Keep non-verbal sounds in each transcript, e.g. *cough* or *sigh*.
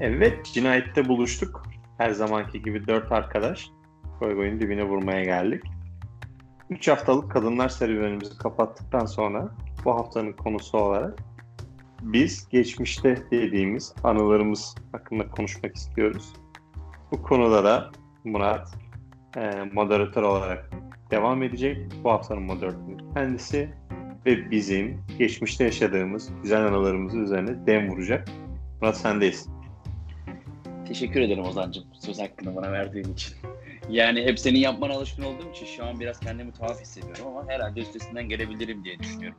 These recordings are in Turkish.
Evet, cinayette buluştuk. Her zamanki gibi dört arkadaş. Koy koyun dibine vurmaya geldik. Üç haftalık kadınlar serüvenimizi kapattıktan sonra bu haftanın konusu olarak biz geçmişte dediğimiz anılarımız hakkında konuşmak istiyoruz. Bu konuda da Murat e, moderatör olarak devam edecek. Bu haftanın moderatörü kendisi ve bizim geçmişte yaşadığımız güzel anılarımız üzerine dem vuracak. Murat sendeyiz. Teşekkür ederim Ozan'cığım söz hakkını bana verdiğin için. Yani hep senin yapmana alışkın olduğum için şu an biraz kendimi tuhaf hissediyorum ama herhalde üstesinden gelebilirim diye düşünüyorum.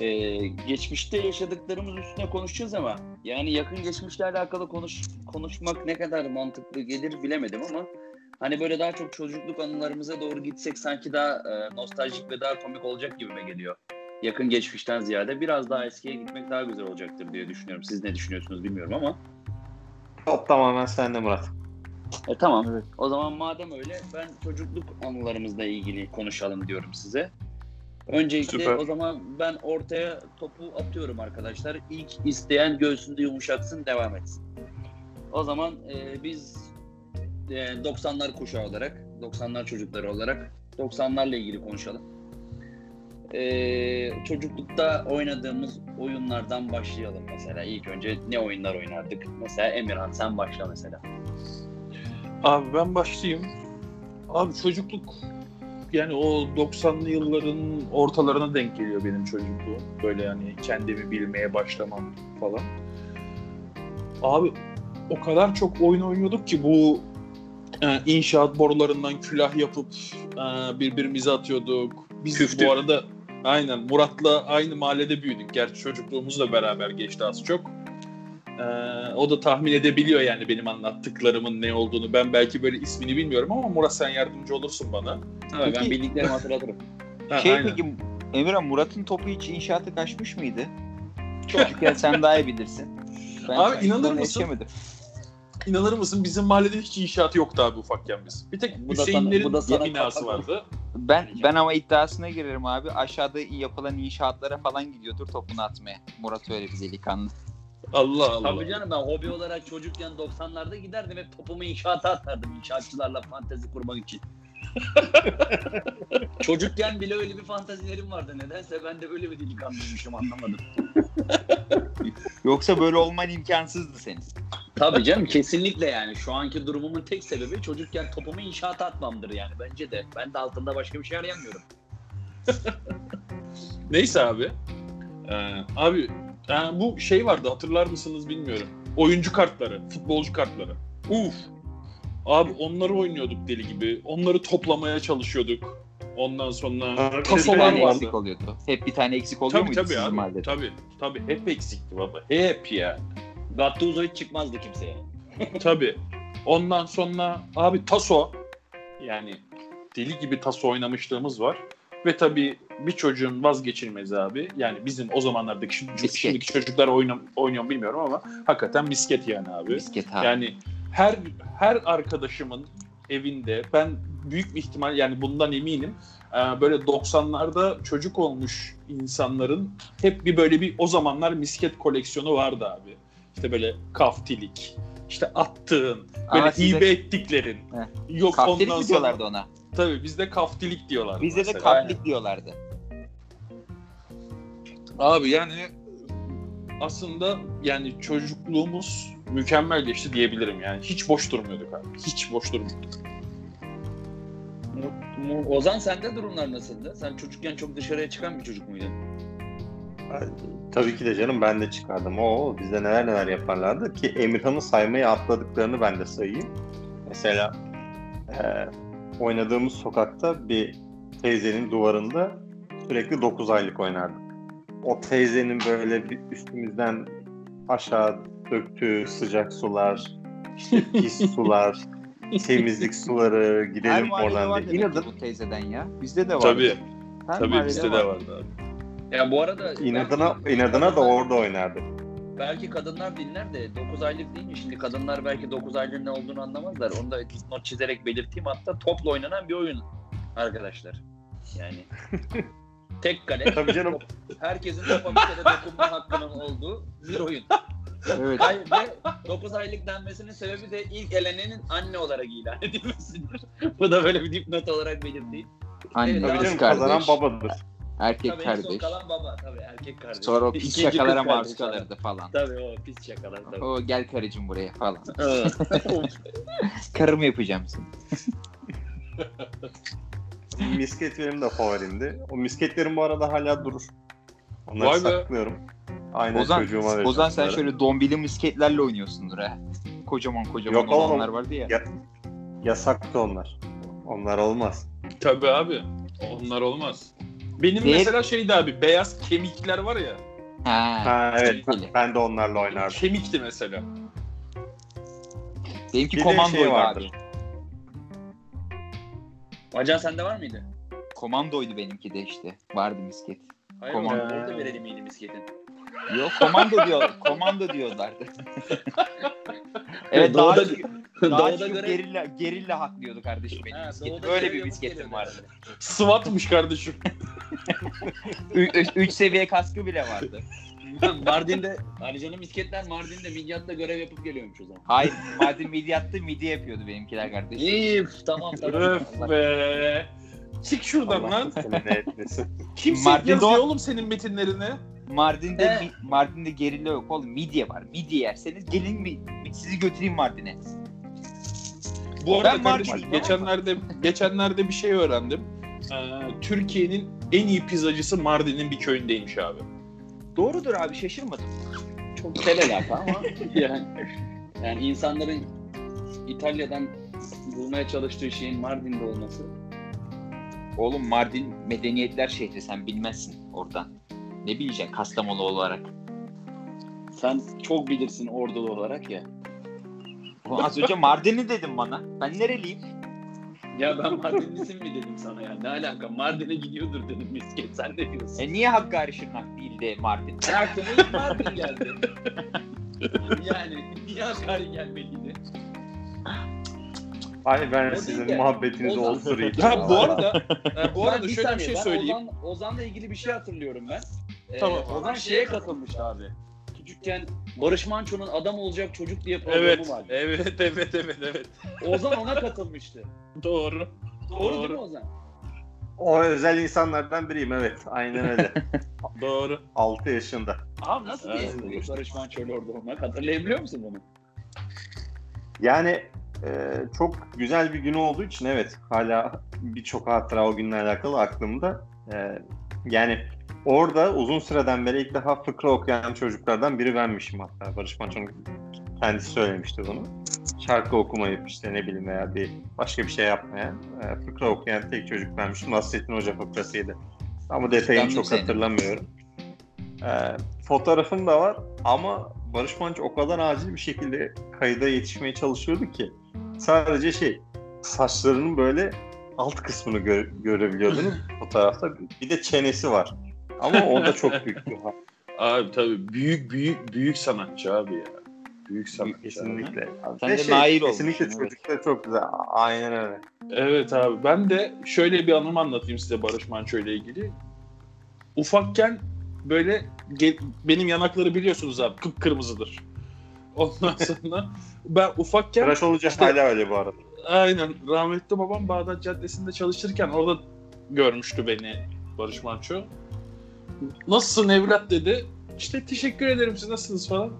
Ee, geçmişte yaşadıklarımız üstüne konuşacağız ama yani yakın geçmişle alakalı konuş, konuşmak ne kadar mantıklı gelir bilemedim ama hani böyle daha çok çocukluk anılarımıza doğru gitsek sanki daha e, nostaljik ve daha komik olacak gibime geliyor. Yakın geçmişten ziyade biraz daha eskiye gitmek daha güzel olacaktır diye düşünüyorum. Siz ne düşünüyorsunuz bilmiyorum ama. Top tamamen sende Murat. E, tamam. Evet. O zaman madem öyle ben çocukluk anılarımızla ilgili konuşalım diyorum size. Öncelikle Süper. o zaman ben ortaya topu atıyorum arkadaşlar. İlk isteyen göğsünde yumuşatsın devam etsin. O zaman e, biz e, 90'lar kuşağı olarak, 90'lar çocukları olarak 90'larla ilgili konuşalım. E, çocuklukta oynadığımız oyunlardan başlayalım mesela. İlk önce ne oyunlar oynardık? Mesela Emirhan sen başla mesela. Abi ben başlayayım. Abi çocukluk yani o 90'lı yılların ortalarına denk geliyor benim çocukluğum. Böyle yani kendimi bilmeye başlamam falan. Abi o kadar çok oyun oynuyorduk ki bu e, inşaat borularından külah yapıp e, birbirimize atıyorduk. Biz Küftü. bu arada aynen Murat'la aynı mahallede büyüdük. Gerçi çocukluğumuzla beraber geçti az çok. Ee, o da tahmin edebiliyor yani benim anlattıklarımın ne olduğunu. Ben belki böyle ismini bilmiyorum ama Murat sen yardımcı olursun bana. Tabii ben Peki- bildiklerimi hatırlatırım. *laughs* Ha, Şey aynen. peki Emirhan Murat'ın topu hiç inşaata kaçmış mıydı? *laughs* Çocukken sen daha iyi bilirsin. Ben Abi, inanır mısın? İnanır mısın bizim mahallede hiç inşaat yoktu abi ufakken biz. Bir tek Bu da sana- Hüseyinlerin bu da sana binası vardı. Ben ben ama iddiasına girerim abi. Aşağıda yapılan inşaatlara falan gidiyordur topunu atmaya. Murat öyle bir delikanlı. Allah Allah. Tabii canım ben hobi olarak çocukken 90'larda giderdim hep topumu inşaata atardım inşaatçılarla fantezi kurmak için. *laughs* çocukken bile öyle bir fantazilerim vardı nedense ben de böyle bir delikanlıymışım anlamadım. Yoksa böyle olman imkansızdı senin. Tabii canım kesinlikle yani şu anki durumumun tek sebebi çocukken topumu inşaata atmamdır yani bence de. Ben de altında başka bir şey arayamıyorum. *laughs* Neyse abi. Ee, abi yani bu şey vardı hatırlar mısınız bilmiyorum. Oyuncu kartları, futbolcu kartları. Uf. Abi onları oynuyorduk deli gibi. Onları toplamaya çalışıyorduk. Ondan sonra tasolar vardı. eksik oluyordu. Hep bir tane eksik oluyor Tabii muydu tabii sizin abi. mahallede? Tabii tabii hep eksikti baba. Hep ya. Gattuso hiç çıkmazdı kimseye. *laughs* tabii. Ondan sonra abi taso yani deli gibi taso oynamışlığımız var. Ve tabii bir çocuğun vazgeçilmezi abi. Yani bizim o zamanlardaki şimdi, şimdiki çocuklar oynam, oynuyor bilmiyorum ama hakikaten misket yani abi. Misket abi. Yani her her arkadaşımın evinde ben büyük bir ihtimal yani bundan eminim e, böyle 90'larda çocuk olmuş insanların hep bir böyle bir o zamanlar misket koleksiyonu vardı abi. İşte böyle kaftilik, işte attığın, böyle size- hibe ettiklerin. Heh. Yok Kaptelik ondan sonra diyorlardı ona? tabii bizde kaftilik diyorlar. Bizde de mesela. kaplik diyorlardı. Abi yani aslında yani çocukluğumuz mükemmel geçti diyebilirim yani. Hiç boş durmuyorduk abi. Hiç boş durmuyorduk. Mu- Mu- Ozan sende durumlar nasıldı? Sen çocukken çok dışarıya çıkan bir çocuk muydun? Tabii ki de canım ben de çıkardım. O bizde neler neler yaparlardı ki Emirhan'ın saymayı atladıklarını ben de sayayım. Mesela e, oynadığımız sokakta bir teyzenin duvarında sürekli 9 aylık oynardık. O teyzenin böyle bir üstümüzden aşağı döktüğü sıcak sular, işte *laughs* pis sular, temizlik suları Her gidelim mahallede oradan var diye. demek İnadın, ki bu teyzeden ya. Bizde de var. Tabii. Her Tabii bizde de vardı abi. Ya bu arada inadına, belki inadına da orada oynardık. Belki kadınlar dinler de 9 aylık deyince şimdi kadınlar belki 9 aylığın ne olduğunu anlamazlar. Onu da not çizerek belirteyim. Hatta topla oynanan bir oyun arkadaşlar. Yani *laughs* tek kale. Tabii canım. Herkesin topa bir kere dokunma hakkının olduğu bir oyun. Evet. Hayır ve 9 aylık denmesinin sebebi de ilk elenenin anne olarak ilan edilmesidir. *laughs* Bu da böyle bir dipnot olarak belirteyim. Anne, Evet, Tabii canım kazanan kardeş, babadır. Erkek Tabii kardeş. kalan baba tabii erkek kardeş. Sonra o pis İkinci şakalara maruz kalırdı falan. Tabii o pis şakalar tabii. O gel karıcığım buraya falan. *laughs* *laughs* Karımı yapacağım seni. *laughs* Misket benim de favorimdi. O misketlerim bu arada hala durur. Onları Vay be. saklıyorum. Aynen Ozan, çocuğuma vereceğim. Ozan sen bunları. şöyle dombili misketlerle oynuyorsundur ha. Kocaman kocaman Yok oğlum. olanlar vardı ya. Ya- Yasaktı onlar. Onlar olmaz. Tabii abi. Onlar olmaz. Benim Değil. mesela şeydi abi beyaz kemikler var ya. Ha. Ha evet Öyle. ben de onlarla oynardım. Kemikti mesela. Benimki Bir komandoydu şey vardır. abi. Acan sende var mıydı? Komandoydu benimki de işte. Vardı misket. Hayır Komando. Komando. orada verelim miydi misketin? Yok komando diyor. komando diyorlardı. *laughs* evet daha Doğuda- çok, *laughs* daha Doğuda çok göre- gerilla, gerilla haklıyordu kardeşim benim Ha, doğuda Böyle görev bir geliyordu vardı. *laughs* SWAT'mış kardeşim. 3 seviye kaskı bile vardı. *laughs* Mardin'de Alican'ın misketler Mardin'de Midyat'ta görev yapıp geliyormuş o zaman. Hayır Mardin midyattı midi yapıyordu benimkiler kardeşim. İyi tamam tamam. Öf be. Çık şuradan Allah lan. Kimse Mardin'de yazıyor oğlum senin metinlerini. Mardin'de mi- Mardin'de gerilla yok oğlum midye var. Midye yerseniz gelin mi sizi götüreyim Mardin'e. Bu arada Ben kardeşim Mardin'im geçenlerde geçenlerde bir şey öğrendim. Ee, Türkiye'nin en iyi pizzacısı Mardin'in bir köyündeymiş abi. Doğrudur abi şaşırmadım. Çok tel alaka ama *laughs* yani, yani insanların İtalya'dan bulmaya çalıştığı şeyin Mardin'de olması. Oğlum Mardin medeniyetler şehri sen bilmezsin oradan. Ne bileceksin Kastamonu olarak. Sen çok bilirsin ordulu olarak ya. Az önce Mardin'i dedim bana. Ben nereliyim? Ya ben Mardinlisin mi dedim sana ya. Ne alaka? Mardin'e gidiyordur dedim misket. Sen ne diyorsun? E niye Hakkari Şırnak değil de Mardin? Aklıma ilk Mardin geldi. yani niye Hakkari gelmeliydi? Ay ben O sizin muhabbetinizi Ozan- olsurayım. Ya bu arada e, bu Ben arada şöyle bir şey ben söyleyeyim. Ozan, Ozan'la ilgili bir şey hatırlıyorum ben. Ee, Tamam. Ozan şeye katılmıştı abi. Küçükken Barış Manço'nun Adam Olacak Çocuk diye programı Evet, vardı. evet, *laughs* evet, evet, evet. Ozan ona katılmıştı. *laughs* Doğru. Doğru, değil Doğru. mi Ozan? O özel insanlardan biriyim evet. Aynen öyle. *laughs* Doğru. 6 yaşında. Abi nasıl bir Evet. evet. Barış Manço'yla orada olmak? Hatırlayabiliyor musun bunu? Yani e, çok güzel bir gün olduğu için evet hala birçok hatıra o günle alakalı aklımda. E, yani orada uzun süreden beri ilk defa fıkra okuyan çocuklardan biri benmişim hatta. Barış Manço'nun kendisi söylemişti bunu. Şarkı okumayıp işte ne bileyim veya bir başka bir şey yapmayan e, fıkra okuyan tek çocuk benmişim. Nasrettin Hoca fıkrasıydı. Ama detayını çok seni. hatırlamıyorum. E, fotoğrafım da var ama Barış Manço o kadar acil bir şekilde kayda yetişmeye çalışıyordu ki sadece şey saçlarının böyle alt kısmını gö- görebiliyordunuz *laughs* fotoğrafta. Bir de çenesi var. Ama o da çok büyük bir. Abi tabii büyük büyük büyük sanatçı abi ya. Büyük sanatçı. abi. Kesinlikle. Sen Ve de şey, nail Kesinlikle olmuşsun, evet. çocuklar çok güzel. Aynen öyle. Evet abi ben de şöyle bir anımı anlatayım size Barış Manço ile ilgili. Ufakken böyle benim yanakları biliyorsunuz abi kıpkırmızıdır. Ondan *laughs* sonra ben ufakken Tıraş olunca İşte- hala öyle bu arada. aynen rahmetli babam Bağdat Caddesi'nde çalışırken orada görmüştü beni Barış Manço. Nasılsın evlat dedi. İşte teşekkür ederim siz nasılsınız falan.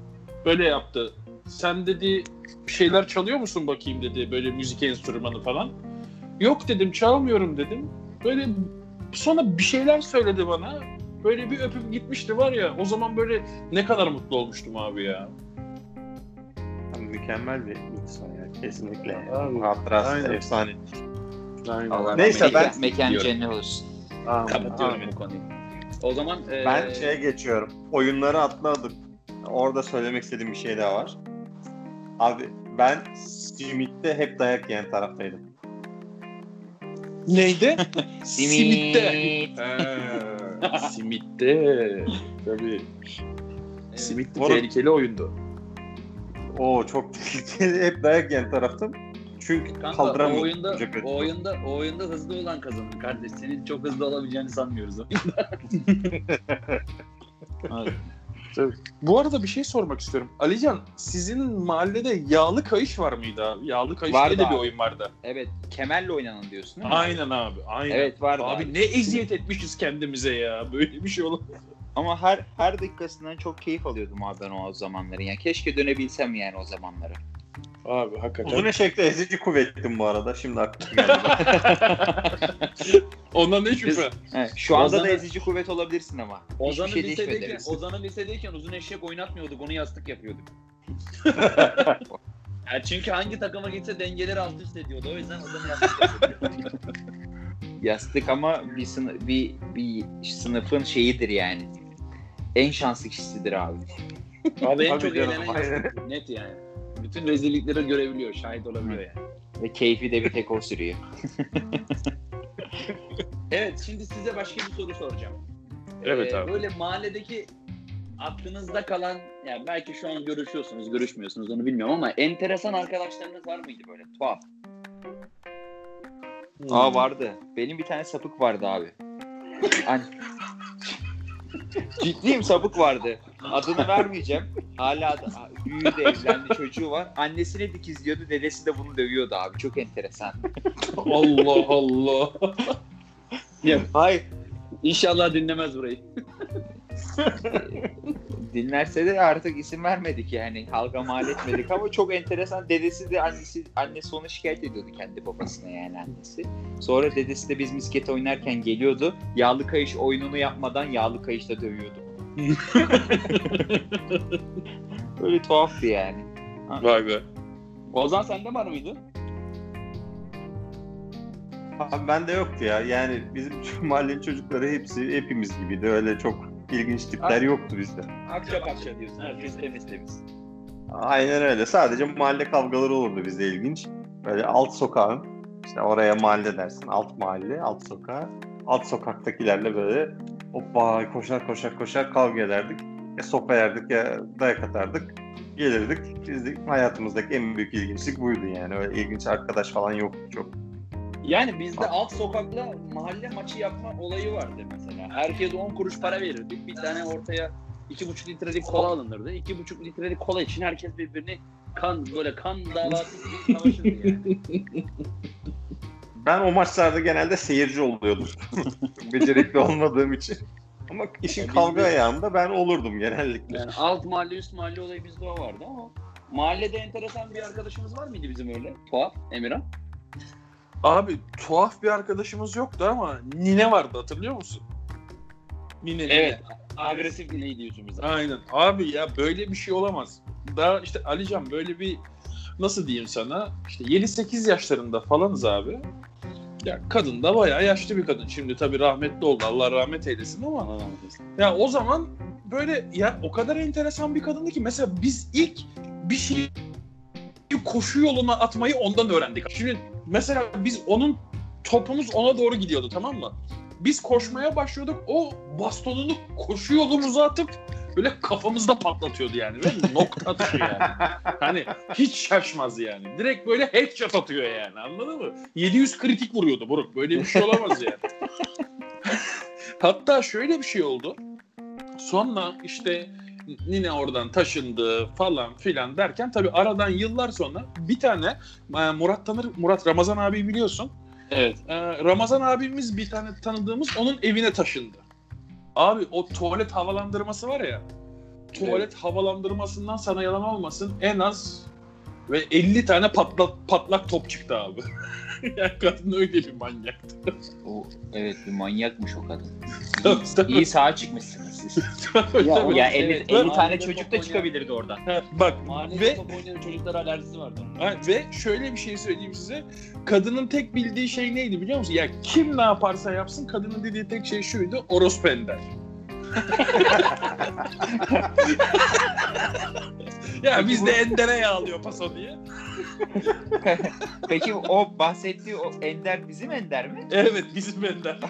Böyle yaptı. Sen dedi bir şeyler çalıyor musun bakayım dedi böyle müzik enstrümanı falan. Yok dedim çalmıyorum dedim. Böyle sonra bir şeyler söyledi bana. Böyle bir öpüp gitmişti var ya o zaman böyle ne kadar mutlu olmuştum abi ya. Mükemmel bir insan ya. Kesinlikle. Abi, Hatırası aynen. efsane. Allah Neyse, ben- mekan cennet olsun. Kapatıyorum bu konuyu. O zaman e, Ben şeye geçiyorum. Oyunları atladık. Orada söylemek istediğim bir şey daha var. Abi ben Simit'te hep dayak yiyen taraftaydım. Neydi? Simit. Ha, Simit'te. Tabii. Evet. Simit de Oğlum- tehlikeli oyundu. Oo çok tehlikeli. hep dayak yiyen taraftım. Çünkü Kanka o kaldıramıyordum. oyunda, o oyunda, o oyunda hızlı olan kazanır kardeş. Senin çok hızlı olabileceğini sanmıyoruz. *laughs* Evet. Bu arada bir şey sormak istiyorum. Alican sizin mahallede yağlı kayış var mıydı abi? Yağlı kayış Vardı diye de bir oyun vardı. Evet kemerle oynanan diyorsun değil mi? Aynen abi. Aynen. Evet vardı Abi, abi. ne eziyet etmişiz kendimize ya. Böyle bir şey olur. Ama her her dakikasından çok keyif alıyordum abi ben o zamanları. Yani keşke dönebilsem yani o zamanlara. Abi hakikaten. Uzun eşekte ezici kuvvettim bu arada. Şimdi aklıma geldi. *laughs* Ondan ne şüphe. Evet, şu anda Ozan'ı- da ezici kuvvet olabilirsin ama. Ozan'ı şey lisedeyken. Ozan'ı lisedeyken uzun eşek oynatmıyorduk. Onu yastık yapıyorduk. *laughs* Ya çünkü hangi takıma gitse dengeleri alt üst ediyordu. O yüzden Ozan'ı yastık *laughs* yapıyorduk. Yastık ama bir, sınıf, bir, bir sınıfın şeyidir yani. En şanslı kişisidir abi. Abi en çok eğlenen yastık. Net yani. Bütün rezillikleri görebiliyor. Şahit olabiliyor yani. Ve keyfi de bir tek o sürüyor. *laughs* Evet şimdi size başka bir soru soracağım. Evet Ee, abi. Böyle mahalledeki aklınızda kalan yani belki şu an görüşüyorsunuz, görüşmüyorsunuz onu bilmiyorum ama enteresan arkadaşlarınız var mıydı böyle tuhaf? Aa vardı. Benim bir tane sapık vardı abi. An- *laughs* Ciddiyim sapık vardı. Adını vermeyeceğim. Hala da büyüdü evlendi çocuğu var. Annesine dikizliyordu. Dedesi de bunu dövüyordu abi. Çok enteresan. *laughs* Allah Allah. Hayır. İnşallah dinlemez burayı. *laughs* Dinlerse de artık isim vermedik yani. Halka mal etmedik ama çok enteresan. Dedesi de annesi annesi onu şikayet ediyordu kendi babasına yani annesi. Sonra dedesi de biz misket oynarken geliyordu. Yağlı kayış oyununu yapmadan yağlı kayışla dövüyordu. *laughs* Böyle tuhaftı yani. Vay be. Ozan sende var mıydı? Abi bende yoktu ya. Yani bizim *laughs* mahallenin çocukları hepsi hepimiz gibiydi. Öyle çok ilginç tipler yoktu bizde. Akça pakça diyorsun. Herkes temiz temiz. Aynen öyle. Sadece mahalle kavgaları olurdu bizde ilginç. Böyle alt sokağın işte oraya mahalle dersin. Alt mahalle, alt sokağı. Alt sokaktakilerle böyle hoppa koşar koşar koşar kavga ederdik. Ya sopa yerdik ya dayak atardık. Gelirdik. Biz de hayatımızdaki en büyük ilginçlik buydu yani. Öyle ilginç arkadaş falan yoktu çok. Yani bizde alt sokakla mahalle maçı yapma olayı vardı mesela. Herkes 10 kuruş para verirdik. Bir tane ortaya 2,5 litrelik kola alınırdı. 2,5 litrelik kola için herkes birbirini kan böyle kan davası gibi savaşırdı yani. *laughs* Ben o maçlarda genelde seyirci oluyordum. *laughs* Becerikli olmadığım için. Ama işin Ya biz kavga de- ayağında ben olurdum genellikle. Yani alt mahalle üst mahalle olayı bizde o vardı ama mahallede enteresan bir arkadaşımız var mıydı bizim öyle? Tuhaf Emirhan. Abi tuhaf bir arkadaşımız yoktu ama Nine vardı hatırlıyor musun? Nine. Nine. Evet. Agresif ne diyorsun bize? Aynen. Abi ya böyle bir şey olamaz. Daha işte Alican böyle bir nasıl diyeyim sana işte 7-8 yaşlarında falanız abi. Ya kadın da bayağı yaşlı bir kadın. Şimdi tabii rahmetli oldu. Allah rahmet eylesin ama Allah rahmet eylesin. ya o zaman böyle ya o kadar enteresan bir kadındı ki mesela biz ilk bir şey koşu yoluna atmayı ondan öğrendik. Şimdi mesela biz onun topumuz ona doğru gidiyordu tamam mı? Biz koşmaya başlıyorduk. O bastonunu koşu yolumuza atıp böyle kafamızda patlatıyordu yani. Ve nokta atışı yani. Hani hiç şaşmaz yani. Direkt böyle headshot atıyor yani anladın mı? 700 kritik vuruyordu Buruk. Böyle bir şey olamaz yani. Hatta şöyle bir şey oldu. Sonra işte Nine oradan taşındı falan filan derken tabii aradan yıllar sonra bir tane e, Murat tanır Murat Ramazan abi biliyorsun. Evet. E, Ramazan abimiz bir tane tanıdığımız onun evine taşındı. Abi o tuvalet havalandırması var ya. Tuvalet havalandırmasından sana yalan olmasın en az ve 50 tane patlak patlak top çıktı abi. *laughs* yani kadın öyle bir manyaktı. O, evet bir manyakmış o kadın. Tabii, tabii. İyi sağa çıkmışsınız siz. *laughs* Tabii, Ya tabii. ya 50, Evet, 50 tane çocuk da çıkabilirdi oradan. Ha, Bak Mahallede ve top oynayan çocuklar alerjisi vardı. Ha, ve şöyle bir şey söyleyeyim size. Kadının tek bildiği şey neydi biliyor musun? Ya kim ne yaparsa yapsın kadının dediği tek şey şuydu. Orospu ender. *laughs* ya biz de Ender'e yağlıyor paso diye. *laughs* Peki o bahsettiği o Ender bizim Ender mi? Evet bizim Ender. *laughs*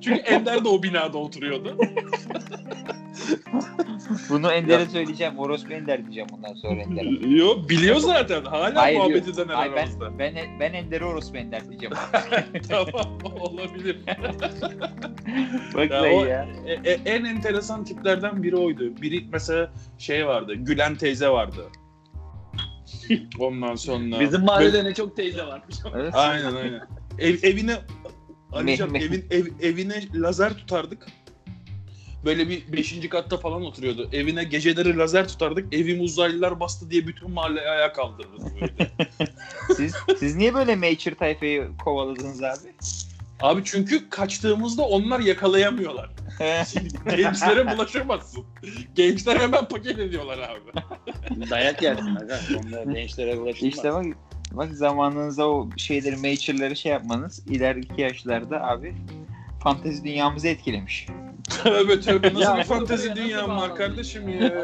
Çünkü Ender de o binada oturuyordu. Bunu Ender'e söyleyeceğim. Orospu Ender diyeceğim bundan sonra Ender'e. Yo biliyor zaten. Hala Hayır, muhabbeti döner Hayır, ben, ben, ben Ender'e Orospu Ender diyeceğim. *laughs* *laughs* tamam olabilir. Bak Ya o- ya. E- e- en enteresan tiplerden biri oydu. Biri mesela şey vardı. Gülen teyze vardı. *laughs* Ondan sonra. Bizim mahallede ne çok teyze varmış. Evet. Aynen aynen. Ev, evine me- evin ev, evine lazer tutardık. Böyle bir beşinci katta falan oturuyordu. Evine geceleri lazer tutardık. Evim uzaylılar bastı diye bütün mahalleyi ayağa kaldırırdı böyle. *laughs* Siz, siz niye böyle Mature tayfayı kovaladınız abi? Abi çünkü kaçtığımızda onlar yakalayamıyorlar. Gençlere bulaşamazsın. Gençler hemen paket ediyorlar abi. *laughs* Dayak yersin aga. Onda gençlere ulaşılmaz. işte bak, bak zamanınızda o şeyleri, Mature'ları şey yapmanız ileriki yaşlarda abi fantezi dünyamızı etkilemiş. Tövbe *laughs* tövbe nasıl Ya bir fantezi dünyam var kardeşim ya.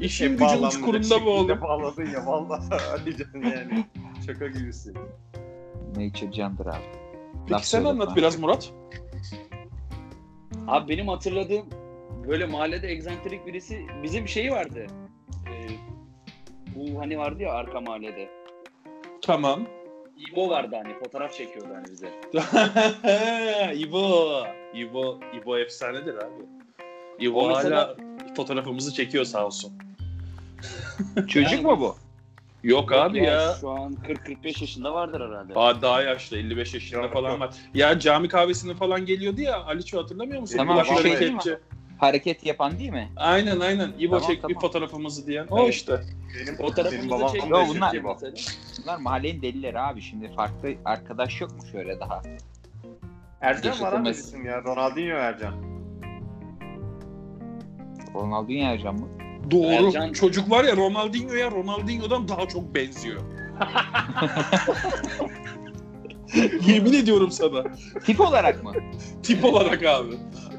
İşin gücün Bağlandı uçkurunda bu oğlum. Bağladın ya vallahi *laughs* Alican yani. Şaka gibisin. Nature candır abi. Peki Laf sen anlat biraz Murat. Abi benim hatırladığım böyle mahallede egzantrik birisi bizim şeyi vardı. Ee, bu hani vardı ya arka mahallede. Tamam. İbo vardı hani fotoğraf çekiyordu hani bize. *laughs* İbo. İbo. İbo efsanedir abi. İbo O mesela- hala fotoğrafımızı çekiyor sağ olsun. *laughs* Çocuk mu bu? Yok abi ya. Şu an 40-45 yaşında vardır herhalde. Aa, daha yaşlı 55 yaşında Yok, falan yok. var. Ya cami kahvesine falan geliyordu ya Aliço hatırlamıyor musun? Tamam, şey değil mi? kepçe. Hareket yapan değil mi? Aynen aynen. İbo Tamam, çek bir tamam. fotoğrafımızı diyen. O Evet. işte. Benim, benim Fotoğrafımızı babam çekiyor. da Yo, bunlar- İbo. mesela. Bunlar mahallenin delileri abi. Şimdi farklı arkadaş yok mu şöyle daha? Ercan var abi Yaşatılmaz. isim ya. Ronaldinho Ercan. Ronaldinho Ercan mı? Doğru. Ercan- Çocuk var ya Ronaldinho'ya Ronaldinho'dan daha çok benziyor. *laughs* Yemin ediyorum sana. Tip olarak mı? Tip olarak abi.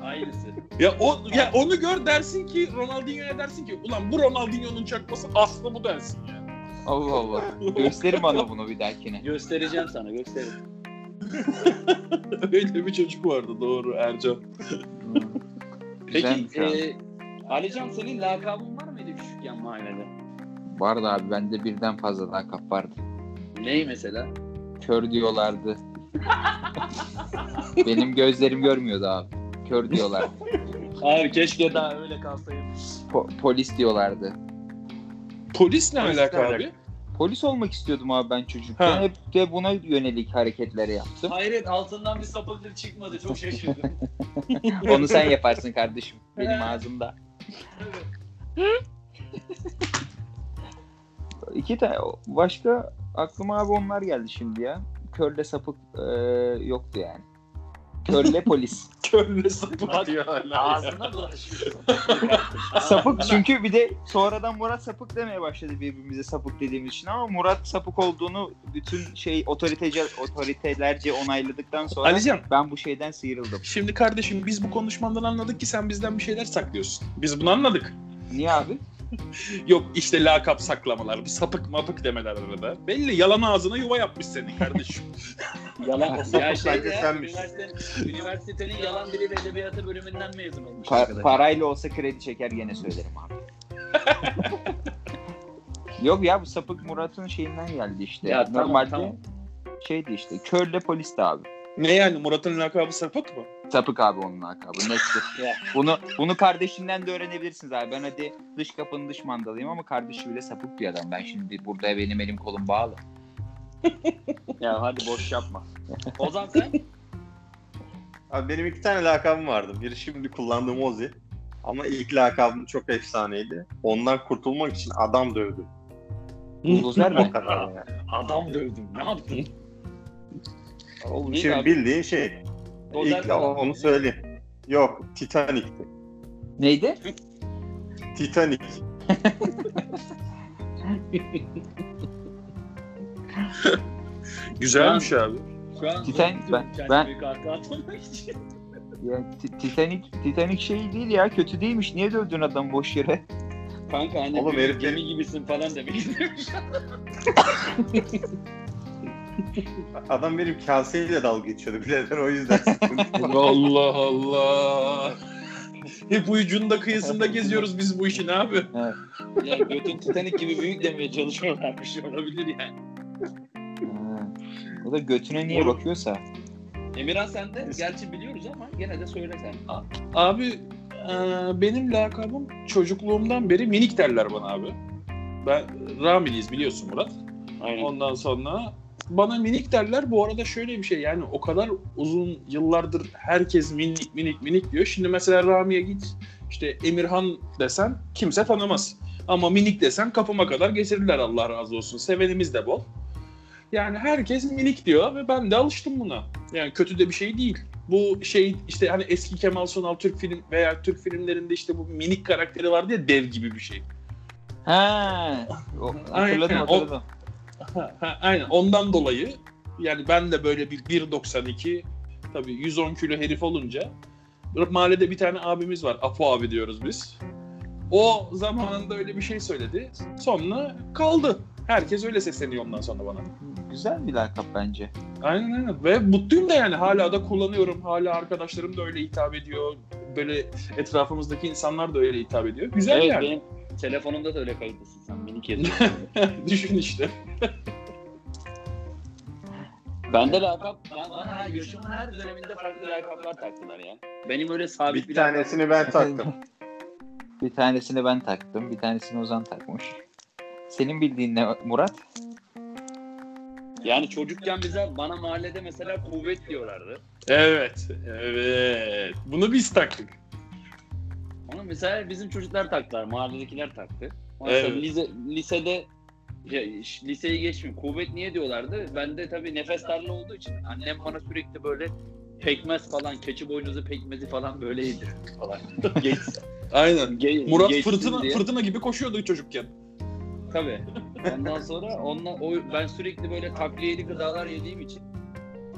Aynısı. Ya o ya onu gör dersin ki Ronaldinho'ya dersin ki ulan bu Ronaldinho'nun çakması aslı bu dersin ya. Allah Allah. *laughs* Gösterin bana bunu bir dahakine. Göstereceğim sana göstereyim. *laughs* Öyle bir çocuk vardı doğru Ercan. Peki Güzelmiş abi. e, Alican senin lakabın var mıydı küçükken mahallede? Vardı abi bende birden fazla lakap vardı. Ney mesela? Kör diyorlardı. *laughs* Benim gözlerim görmüyordu abi. Kör diyorlardı. *laughs* Abi keşke daha öyle kalsaydım. Po- polis diyorlardı. Polis ne Polis alaka ne abi? alaka? Polis olmak istiyordum abi ben çocukken. Ha. Hep de buna yönelik hareketleri yaptım. Hayret altından bir sapıklık çıkmadı çok şaşırdım. *laughs* Onu sen yaparsın kardeşim. Benim ağzımda. İki tane başka aklıma abi onlar geldi şimdi ya. Körle sapık e, yoktu yani. Körle polis. *laughs* Körle sapık diyor hala. Ağzına bulaşıyor. *laughs* sapık çünkü bir de sonradan Murat sapık demeye başladı birbirimize sapık dediğimiz için ama Murat sapık olduğunu bütün şey otoritece otoritelerce onayladıktan sonra Alican ben bu şeyden sıyrıldım. şimdi kardeşim biz bu konuşmandan anladık ki sen bizden bir şeyler saklıyorsun. Biz bunu anladık. Niye abi? *laughs* Yok işte lakap saklamalar, bir sapık mapık demeler arada. Belli yalan ağzına yuva yapmış senin kardeşim. *laughs* Yalan. ya Sapık şey bence ya, senmiş. üniversitenin, üniversitenin yalan dili ve edebiyatı bölümünden mezun olmuş. Pa- arkadaş. parayla olsa kredi çeker gene söylerim abi. *laughs* Yok ya bu sapık Murat'ın şeyinden geldi işte. Ya tamam, Normalde tamam. şeydi işte körle polisti abi. Ne yani Murat'ın lakabı sapık mı? Sapık abi onun lakabı nettir. *laughs* Bunu bunu kardeşinden de öğrenebilirsiniz abi. Ben hadi dış kapının dış mandalıyım ama kardeşi bile sapık bir adam. Ben şimdi burada benim elim kolum bağlı. Ya hadi boş yapma. *laughs* Ozan sen? Abi benim iki tane lakabım vardı. Biri şimdi kullandığım Ozi. Ama ilk lakabım çok efsaneydi. Ondan kurtulmak için adam dövdüm. Buldozer O mi? kadar yani. Adam dövdüm. Ne yaptın? Oğlum şimdi abi? bildiğin şey. Dozer İlk falan. onu söyleyeyim. Yok, Titanic'ti. Neydi? Titanic. *laughs* Güzelmiş abi. Şu an Titan- zor ben- ben-. *laughs* Ya Ti- Titanic Titanic şey değil ya kötü değilmiş. Niye dövdün adamı boş yere? Kanka hani Oğlum herif gemi gibisin falan demek istemiş. *laughs* Adam benim kaseyle dalga geçiyordu birader o yüzden. *laughs* Allah Allah. Hep ucunda kıyısında geziyoruz biz bu işin abi. Ya götün Titanic gibi büyük demeye çalışıyorlar bir şey olabilir yani. Ha. O da götüne niye bakıyorsa. Emirhan sen de gerçi biliyoruz ama gene de söyle sen. Abi e, benim lakabım çocukluğumdan beri minik derler bana abi. Ben Ramiliyiz biliyorsun Murat. Aynen. Ondan sonra bana minik derler. Bu arada şöyle bir şey yani o kadar uzun yıllardır herkes minik minik minik diyor. Şimdi mesela Rami'ye git işte Emirhan desen kimse tanımaz. Ama minik desen kapıma kadar getirirler Allah razı olsun. Sevenimiz de bol. Yani herkes minik diyor ve ben de alıştım buna. Yani kötü de bir şey değil. Bu şey işte hani eski Kemal Sunal Türk film veya Türk filmlerinde işte bu minik karakteri vardı ya dev gibi bir şey. O, hatırladım o- hatırladım. Ha, ha, aynen ondan dolayı yani ben de böyle bir 1.92 tabii 110 kilo herif olunca mahallede bir tane abimiz var. Apo abi diyoruz biz. O zamanında öyle bir şey söyledi. Sonra kaldı. Herkes öyle sesleniyor ondan sonra bana. Güzel bir lakap bence. Aynen aynen. Ve mutluyum da yani hala da kullanıyorum. Hala arkadaşlarım da öyle hitap ediyor. Böyle etrafımızdaki insanlar da öyle hitap ediyor. Güzel Evet yani. benim telefonumda da öyle kayıtlısın sen minik yazıyorsun. *laughs* Düşün işte. Bende lakap, ben, bana her, yaşımın her döneminde farklı lakaplar taktılar ya. Benim öyle sabit Bir lakap- tanesini ben taktım. *laughs* Bir tanesini ben taktım. Bir tanesini Ozan takmış. Senin bildiğin ne Murat? Yani çocukken bize bana mahallede mesela kuvvet diyorlardı. Evet. Evet. Bunu biz taktık. Onu mesela bizim çocuklar taktılar, mahalledekiler taktı. Evet. lise, lisede ya, liseyi geçmiyor. Kuvvet niye diyorlardı? Ben de tabii nefes darlığı olduğu için annem bana sürekli böyle pekmez falan, keçi boynuzu pekmezi falan böyle yedirirdi falan. *laughs* Geç, Aynen. ge, Murat fırtına diye. fırtına gibi koşuyordu çocukken. Tabii. Ondan sonra onunla, o, ben sürekli böyle takliyeli gıdalar yediğim için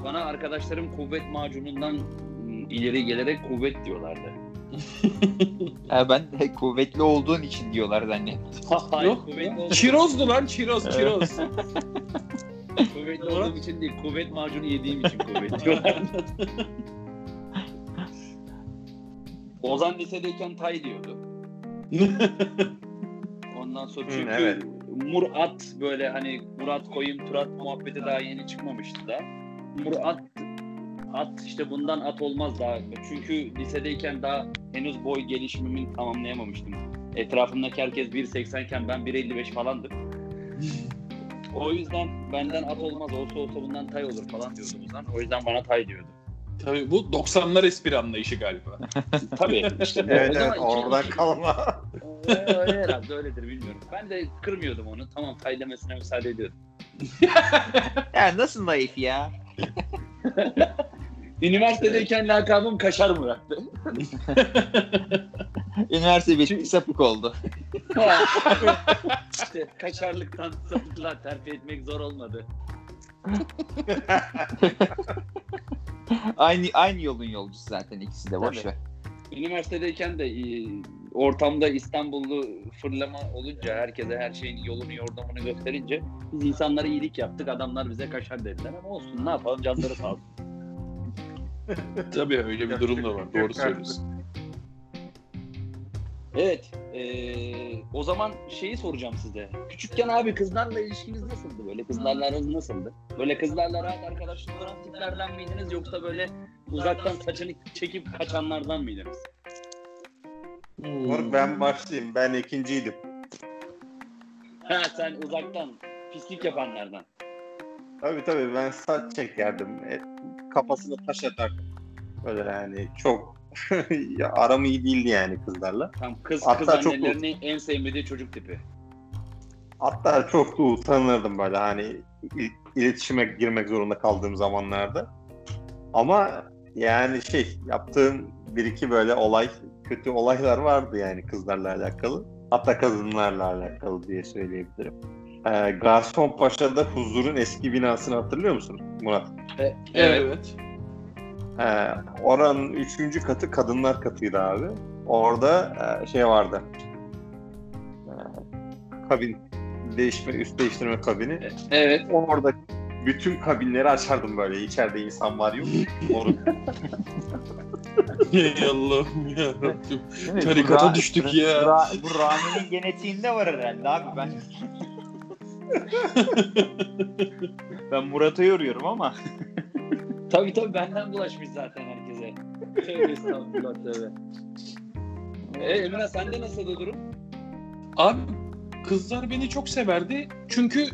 bana arkadaşlarım kuvvet macunundan ım, ileri gelerek kuvvet diyorlardı. *laughs* Ha, ben de kuvvetli olduğun için diyorlar zannettim. Hayır, Yok. kuvvetli Çirozdu lan çiroz çiroz. *laughs* kuvvetli olduğum için değil, kuvvet macunu yediğim için kuvvet *laughs* diyorlardı. Ozan lisedeyken tay diyordu. Ondan sonra Hı, çünkü evet. Murat böyle hani Murat koyayım Turat muhabbeti daha yeni çıkmamıştı da. Murat at işte bundan at olmaz daha. Çünkü lisedeyken daha henüz boy gelişimimi tamamlayamamıştım. Etrafımdaki herkes 1.80 iken ben 1.55 falandım. O yüzden benden at olmaz olsa olsa bundan tay olur falan diyordu Ozan. O yüzden bana tay diyordu. Tabii bu 90'lar espri anlayışı galiba. *laughs* Tabii işte. Evet evet oradan iki- kalma. Öyle herhalde öyledir bilmiyorum. Ben de kırmıyordum onu. Tamam tay demesine müsaade ediyordum. *laughs* Ya nasıl naif ya? *laughs* Üniversitedeyken lakabım Kaşar Murat'tı. *laughs* Üniversite bitti sapık oldu. *laughs* işte kaşarlıktan sapıklığa terfi etmek zor olmadı. *laughs* aynı aynı yolun yolcusu zaten ikisi de boş ver. Üniversitedeyken de e, ortamda İstanbullu fırlama olunca herkese her şeyin yolunu yordamını gösterince biz insanlara iyilik yaptık. Adamlar bize kaşar dediler ama olsun ne yapalım canları sağ olsun. Tabii öyle bir durum da var. Doğru söylüyorsun. Evet. eee, o zaman şeyi soracağım size. Küçükken abi kızlarla ilişkiniz nasıldı? Böyle kızlarla aranız nasıldı? Böyle kızlarla rahat arkadaşlık olan tiplerden miydiniz yoksa böyle uzaktan saçını çekip kaçanlardan mıydınız? Moruk ben başlayayım. Ben ikinciydim. Ha sen uzaktan pislik yapanlardan. Tabii tabii ben saç çekerdim. E, kafasına taş atardım. Böyle yani çok *laughs* ya, aram iyi değildi yani kızlarla. Tam kız Hatta kız çok annelerinin en sevmediği çocuk tipi. Hatta çok da utanırdım böyle hani il- iletişime girmek zorunda kaldığım zamanlarda. Ama yani şey yaptığım bir iki böyle olay, kötü olaylar vardı yani kızlarla alakalı. Hatta kadınlarla alakalı diye söyleyebilirim. Ee, Garson Paşa'da Huzur'un eski binasını hatırlıyor musun Murat? Evet. Evet. Ee, oranın üçüncü katı kadınlar katıydı abi. Orada e, şey vardı. Ee, kabin değişme, üst değiştirme kabini. Evet. Orada bütün kabinleri açardım böyle. İçeride insan var yok. Moruk. *laughs* Ey Allah'ım ya Rabbim. Tarikata Bu Ra- düştük ya. Ra- bu Rami'nin genetiğinde var herhalde abi ben. *laughs* ben Murat'ı yoruyorum ama. *laughs* Tabii tabii benden bulaşmış zaten herkese. Tövbe estağfurullah tövbe. E Emre sende nasıl durum? Abi kızlar beni çok severdi. Çünkü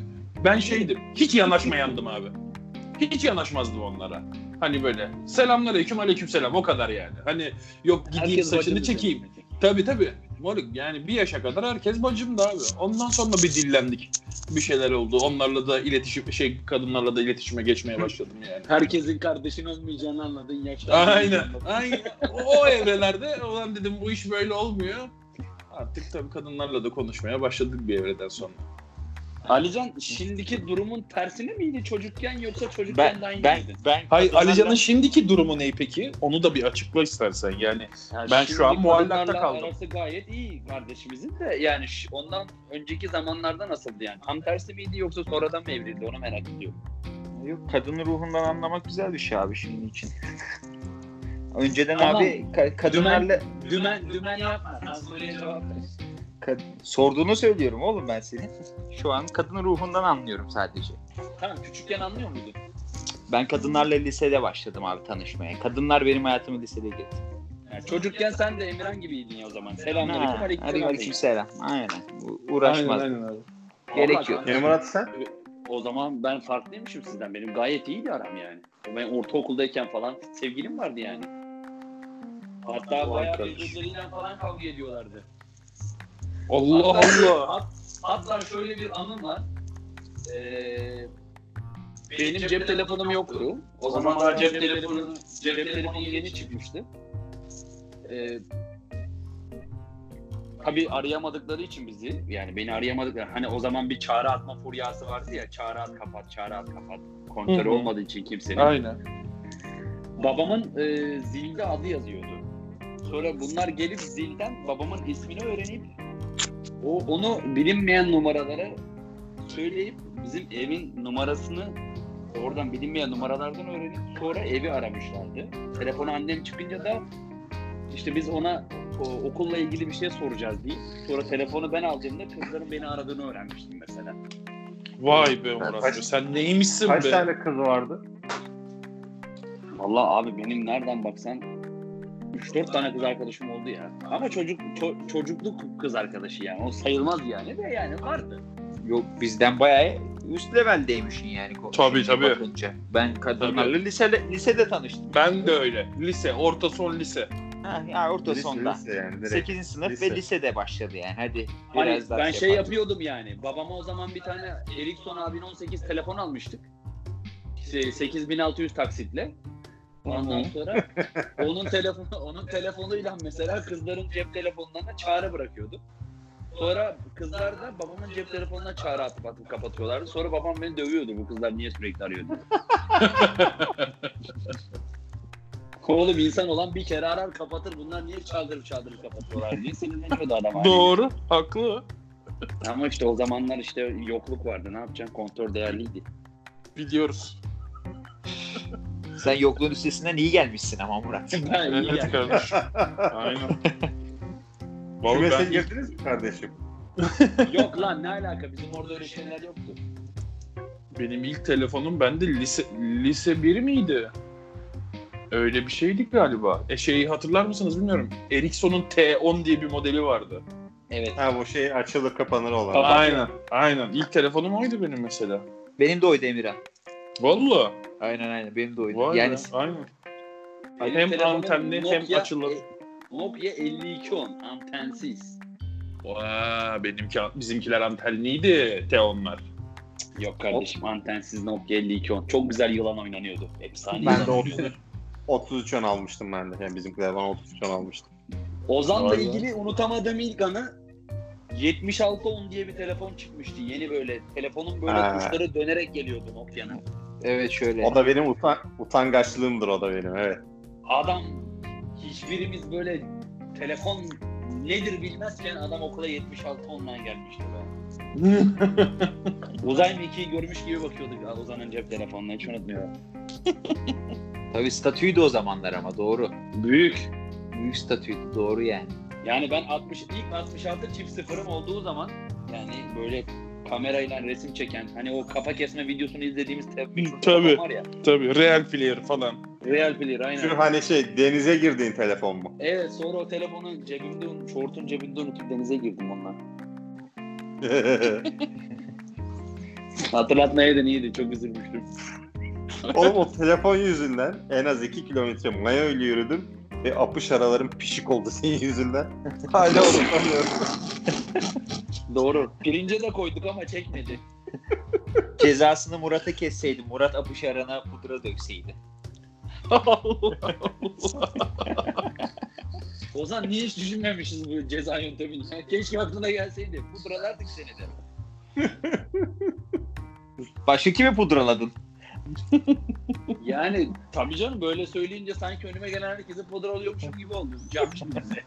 ben şeydim. Hiç yanaşmayandım abi. Hiç yanaşmazdım onlara. Hani böyle selamünaleyküm aleykümselam o kadar yani. Hani yok gideyim Herkes saçını çekeyim. Tabii tabii. Moruk yani bir yaşa kadar herkes bacımdı abi. Ondan sonra bir dillendik. Bir şeyler oldu. Onlarla da iletişim şey kadınlarla da iletişime geçmeye başladım yani. Herkesin kardeşin olmayacağını anladın yaşta. Aynen. Aynen. O, o evrelerde olan dedim bu iş böyle olmuyor. Artık tabii kadınlarla da konuşmaya başladık bir evreden sonra. Alican şimdiki durumun tersine miydi çocukken yoksa çocukken Ben de aynı ben mıydı? ben Hayır Alican'ın şimdiki durumu ne peki? Onu da bir açıkla istersen yani. Yani Ben şu an muallakta kaldım. Arası gayet iyi kardeşimizin de yani ş- ondan önceki zamanlarda nasıldı yani? Tam tersi miydi yoksa sonradan mı evrildi onu merak ediyorum. Yok kadının ruhundan anlamak güzel bir şey abi şimdi için. *laughs* Önceden Tamam. abi ka- kadınlarla Dümen, dümen yapma. Sen soruya cevap ver. Kad- sorduğunu söylüyorum oğlum ben senin. Şu an kadının ruhundan anlıyorum sadece. Tamam küçükken anlıyor muydun? Ben kadınlarla lisede başladım abi tanışmaya. Kadınlar benim hayatımı lisede girdi. Yani çocukken sen de Emirhan gibiydin ya o zaman. Selamünaleyküm aleyküm aleyküm selam. Aynen. Uğraşmaz. Aynen, aynen abi. Gerek yok. Murat sen? O zaman ben farklıymışım sizden. Benim gayet iyiydi aram yani. Ben ortaokuldayken falan sevgilim vardı yani. Hatta bayağı birbirleriyle falan kavga ediyorlardı. Allah Hatta- Allah. hat- Hatta şöyle bir anım var. Ee, benim cep telefonum yoktu. O zamanlar cep telefonu cep telefonu yeni çıkmıştı. Ee, tabii arayamadıkları için bizi yani beni arayamadıkları hani o zaman bir çağrı atma furyası vardı ya çağrı at kapat çağrı at kapat hı. olmadığı için kimsenin. Aynen. Babamın e, zilde adı yazıyordu. Sonra bunlar gelip zilden babamın ismini öğrenip o onu bilinmeyen numaralara söyleyip bizim evin numarasını oradan bilinmeyen numaralardan öğrenip sonra evi aramışlardı. Telefonu annem çıkınca da işte biz ona o, okulla ilgili bir şey soracağız deyip sonra telefonu ben aldığımda kızların beni aradığını öğrenmiştim mesela. Vay be Murat. Kaç- Sen neymişsin Kaç be? tane kız vardı? Vallahi abi benim nereden baksan 3-4 tane kız arkadaşım oldu ya. Ama çocuk ço- çocukluk kız arkadaşı yani. O sayılmaz yani de yani vardı. Yok bizden bayağı üst leveldeymişsin yani. Tabii, tabii. bakınca. Ben kadınlarla lisede, lisede tanıştım. Ben de öyle. Lise, orta son lise. Ha, ya orta Lise, sonda. lise yani direkt. 8. sınıf Lise. ve lisede başladı yani. Hadi Hani biraz daha ben şey yapalım. yapıyordum yani. Babama o zaman bir tane Ericsson A1018 telefon almıştık. Şey, 8600 taksitle. Ondan sonra *laughs* onun telefonu onun telefonuyla mesela kızların cep telefonlarına çağrı bırakıyordu. Sonra kızlar da babamın cep telefonuna çağrı atıp atıp kapatıyorlardı. Sonra babam beni dövüyordu bu kızlar niye sürekli arıyor diye. *laughs* Oğlum insan olan bir kere arar kapatır. Bunlar niye çaldırıp çaldırıp kapatıyorlar diye sinirleniyordu adam. Doğru. Haklı. Ama işte o zamanlar işte yokluk vardı. Ne yapacaksın? Kontör değerliydi. Biliyoruz. *laughs* Sen yokluğun üstesinden iyi gelmişsin ama Murat. *laughs* Ben iyi Evet kardeşim. Aynen. *laughs* Vallahi Kümese ben girdiniz mi kardeşim? *laughs* Yok lan ne alaka? Bizim orada öyle şeyler yoktu. benim ilk telefonum bende lise lise 1 miydi? Öyle bir şeydi galiba. E şeyi hatırlar mısınız bilmiyorum. Ericsson'un T10 diye bir modeli vardı. Evet. Ha bu şey açılır kapanır olan. Aynen. Aynen. İlk telefonum oydu benim mesela. Benim de oydu Emirhan. Vallahi. Aynen aynen benim de oydu. Vay yani be. Aynen. Benim Hem antenli hem Nokia- açılır. e, Nokia 5210 antensiz. Vaa benimki bizimkiler antenliydi T10'lar. Yok kardeşim antensiz Nokia 5210. Çok güzel yılan oynanıyordu. Efsane Ben yılan de oynanıyordu. 30 33 10 almıştım ben de. Yani bizimkiler bana 33 10 almıştı. Ozan'la Vay be. ilgili unutamadığım ilk anı 7610 diye bir telefon çıkmıştı. Yeni böyle telefonun böyle Ha. tuşları dönerek geliyordu Nokia'nın. Evet şöyle. O da benim utan utangaçlığımdır o da benim evet. Adam hiçbirimiz böyle telefon nedir bilmezken adam okula 76 online gelmişti be. *laughs* Uzay mekiği görmüş gibi bakıyorduk Ozan'ın cep telefonuna hiç unutmuyorum. *laughs* Tabii statüydü o zamanlar ama doğru. Büyük. Büyük statüydü doğru yani. Yani ben 60 ilk 66 çift sıfırım olduğu zaman yani böyle kamerayla resim çeken hani o kafa kesme videosunu izlediğimiz Tabii. var ya. Tabii real player falan. Real player aynen. Şu hani şey denize girdiğin telefon mu? Evet sonra o telefonu cebimde unut, şortun cebinde unutup denize girdim onunla. *laughs* Hatırlatmaya da iyiydi çok üzülmüştüm. *laughs* Oğlum o telefon yüzünden en az 2 kilometre maya ile yürüdüm ve apış aralarım pişik oldu senin yüzünden. Hala unutamıyorum. *laughs* Doğru. *laughs* Pirince de koyduk ama çekmedi. *laughs* Cezasını Murat'a kesseydi. Murat apış arana pudra dökseydi. *laughs* Ozan niye hiç düşünmemişiz bu ceza yöntemini? Keşke aklına gelseydi. Pudralardık seni de. Başka kimi pudraladın? Yani tabii canım böyle söyleyince sanki önüme gelen herkese pudra alıyormuşum gibi oldu. Yapmışım bize.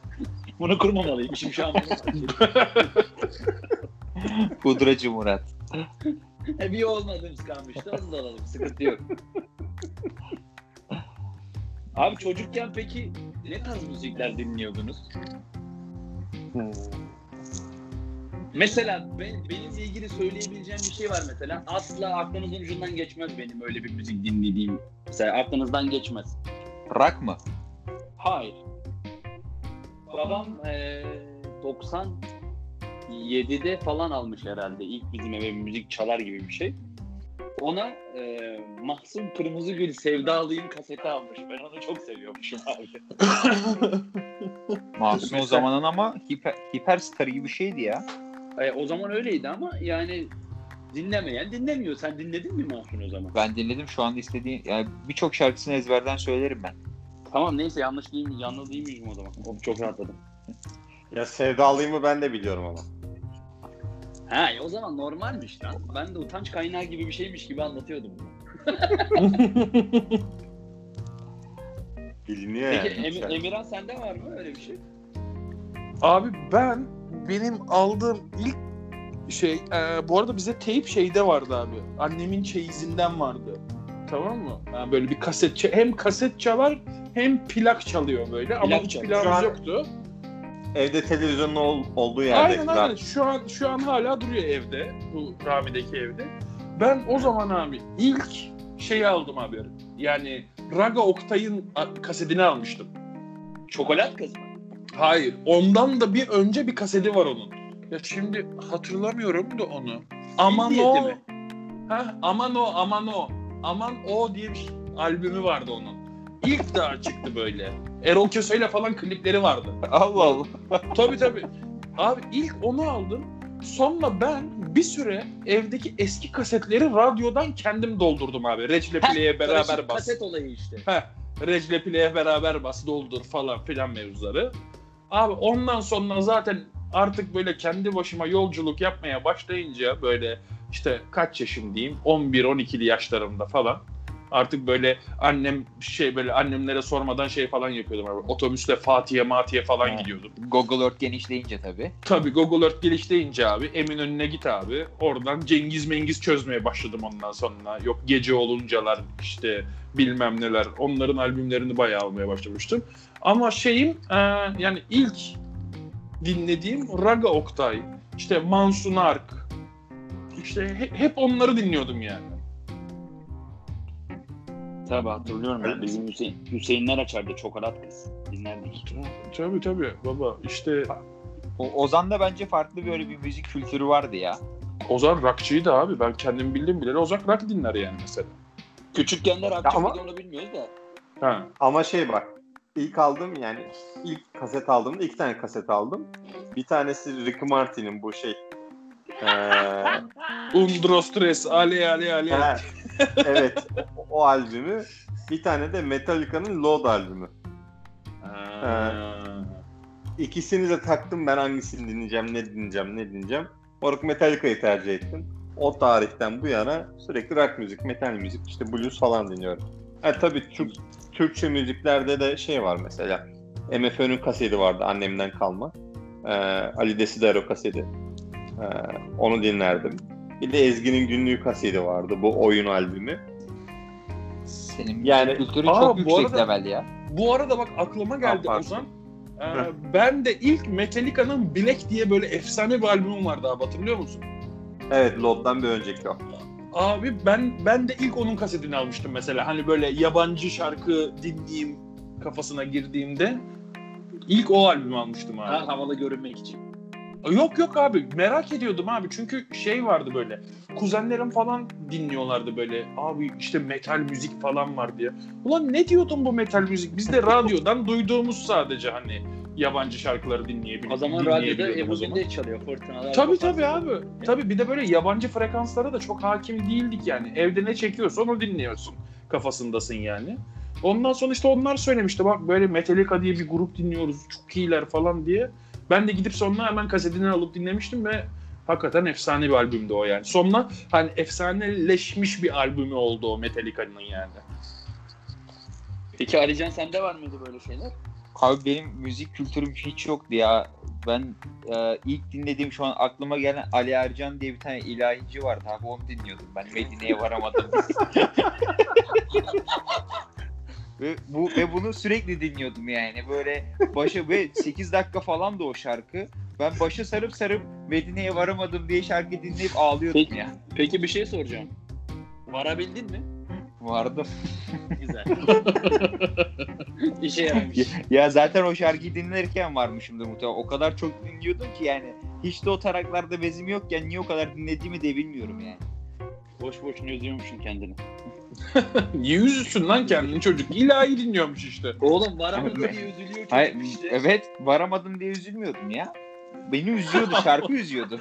Bunu kurmamalıymışım şu an. *laughs* Pudracı Murat. E bir olmadığımız kalmıştı. Onu da alalım. Sıkıntı yok. Abi çocukken peki ne tarz müzikler dinliyordunuz? Mesela ben, benimle ilgili söyleyebileceğim bir şey var mesela. Asla aklınızın ucundan geçmez benim öyle bir müzik dinlediğim. Mesela aklınızdan geçmez. Rock mı? Hayır. Babam ee, 90 7'de falan almış herhalde. İlk bizim eve müzik çalar gibi bir şey. Ona e, Mahsun Kırmızıgül Sevdalıyım kaseti almış. Ben onu çok seviyormuşum abi. *laughs* Mahsun o zamanın ama hiper, hiperstar gibi bir şeydi ya. E, o zaman öyleydi ama yani dinlemeyen dinlemiyor. Sen dinledin mi Mahsun o zaman? Ben dinledim şu anda istediğin yani birçok şarkısını ezberden söylerim ben. Tamam neyse yanlış değil mi? Yanlış değil miyim o zaman? Çok rahatladım. ya sevdalıyımı ben de biliyorum ama. Ha e, o zaman normalmiş lan. Ben de utanç kaynağı gibi bir şeymiş gibi anlatıyordum. bunu. *laughs* Biliniyor Peki yani. Em- Emirhan sende var mı öyle bir şey? Abi ben benim aldığım ilk şey e, bu arada bize teyp şeyde vardı abi. Annemin çeyizinden vardı. Tamam mı? Yani böyle bir kaset hem kaset çalar hem plak çalıyor böyle ama Plak hiç çalıyor. Şu an- yoktu. Evde televizyonun ol- olduğu yerde. Aynen aynen. Şu an şu an hala duruyor evde. Bu Rami'deki evde. Ben o zaman abi ilk şeyi aldım abi. Yani Raga Oktay'ın kasetini almıştım. Çokolat kız mı? Hayır. Ondan da bir önce bir kaseti var onun. Ya şimdi hatırlamıyorum da onu. Aman o. Ha, aman o, aman o. Aman o diye bir şey- albümü vardı onun. İlk daha çıktı böyle. Erol Köse'yle falan klipleri vardı. Allah Allah. tabii tabii. Abi ilk onu aldım. Sonra ben bir süre evdeki eski kasetleri radyodan kendim doldurdum abi. Recep Play'e beraber bas. Kaset olayı işte. Heh, Recep Play'e beraber bas doldur falan filan mevzuları. Abi ondan sonra zaten artık böyle kendi başıma yolculuk yapmaya başlayınca böyle işte kaç yaşım diyeyim 11-12'li yaşlarımda falan artık böyle annem şey böyle annemlere sormadan şey falan yapıyordum abi. Otobüsle Fatih'e Mati'ye falan Ha. gidiyordum. Google Earth genişleyince tabii. Tabii Google Earth gelişleyince abi Eminönü'ne git abi. Oradan Cengiz Mengiz çözmeye başladım ondan sonra. Yok gece oluncalar işte bilmem neler. Onların albümlerini bayağı almaya başlamıştım. Ama şeyim e, yani ilk dinlediğim Raga Oktay, işte Mansun Ark, işte he- hep onları dinliyordum yani. Tabii hatırlıyorum ben. Bizim Hüseyin, Hüseyinler açardı çokolat kız. Dinlerdik. Tabii tabii baba işte O, Ozan'da bence farklı böyle bir müzik kültürü vardı ya. Ozan rockçıydı abi. Ben kendim bildim bileli Ozan rock dinler yani mesela. Küçükken de rockçı Ama- onu bilmiyoruz da. Ha. Ama şey bak. ilk aldım yani ilk kaset aldığımda iki tane kaset aldım. Bir tanesi Ricky Martin'in bu şey. Eee Undro Stres, Ale Ale Ale. Evet o, o albümü bir tane de Metallica'nın Load albümü. Ha. İkisini de taktım ben hangisini dinleyeceğim, ne dinleyeceğim, ne dinleyeceğim. Olarak Metallica'yı tercih ettim. O tarihten bu yana sürekli rock müzik, metal müzik, işte blues falan dinliyorum. Ha, tabii Türk, Türkçe müziklerde de şey var mesela. MFÖ'nün kaseti vardı annemden kalma. Ee, Ali Desidero kaseti. Ee, onu dinlerdim. Bir de Ezgi'nin günlüğü kaseti vardı. Bu oyun albümü. Senin Yani- kültürün Aa, çok bu yüksek arada- level ya. Bu arada bak aklıma geldi Ha, pardon. Ozan. Ee, ben de ilk Metallica'nın Black diye böyle efsane bir albümüm vardı abi hatırlıyor musun? Evet, Lod'dan bir önceki o. Abi ben ben de ilk onun kasetini almıştım mesela. Hani böyle yabancı şarkı dinleyeyim kafasına girdiğimde ilk o albümü almıştım abi. Ha, havalı görünmek için. Yok yok abi merak ediyordum abi çünkü şey vardı böyle kuzenlerim falan dinliyorlardı böyle abi işte metal müzik falan var diye. Ulan ne diyordun bu metal müzik? Biz de radyodan duyduğumuz sadece hani yabancı şarkıları dinleyebil O zaman radyoda. Gündeş çalıyor. Fırtınalar. Tabii tabii abi. Tabii bir de böyle yabancı frekanslara da çok hakim değildik yani. Evde ne çekiyorsa onu dinliyorsun. Kafasındasın yani. Ondan sonra işte onlar söylemişti bak böyle Metallica diye bir grup dinliyoruz. Çok iyiler falan diye. Ben de gidip sonra hemen kasetini alıp dinlemiştim ve hakikaten efsane bir albümdü o yani. Sonra hani efsaneleşmiş bir albümü oldu o Metallica'nın yani. Peki Alican sende var mıydı böyle şeyler? Abi benim müzik kültürüm hiç yoktu ya. Ben e, ilk dinlediğim şu an aklıma gelen Ali Ercan diye bir tane ilahici vardı abi onu dinliyordum ben Medine'ye varamadım. *laughs* ve bu ve bunu sürekli dinliyordum yani böyle başa ve 8 dakika falan da o şarkı. Ben başa sarıp sarıp Medine'ye varamadım diye şarkı dinleyip ağlıyordum Peki. ya. Peki bir şey soracağım. Varabildin mi? Vardım. Güzel. İşe yaramış. Ya, ya zaten o şarkıyı dinlerken varmışımdır muhtemelen. O kadar çok dinliyordum ki yani. Hiç de o taraklarda bezim yokken niye o kadar dinlediğimi de bilmiyorum yani. Boş boşuna üzüyormuşsun kendini. *laughs* Niye üzülsün lan kendini çocuk? İlahi dinliyormuş işte. Oğlum varamadı diye üzülüyor çocuk Hayır, işte. evet varamadım diye üzülmüyordum ya. Beni üzüyordu, şarkı *laughs* üzüyordu.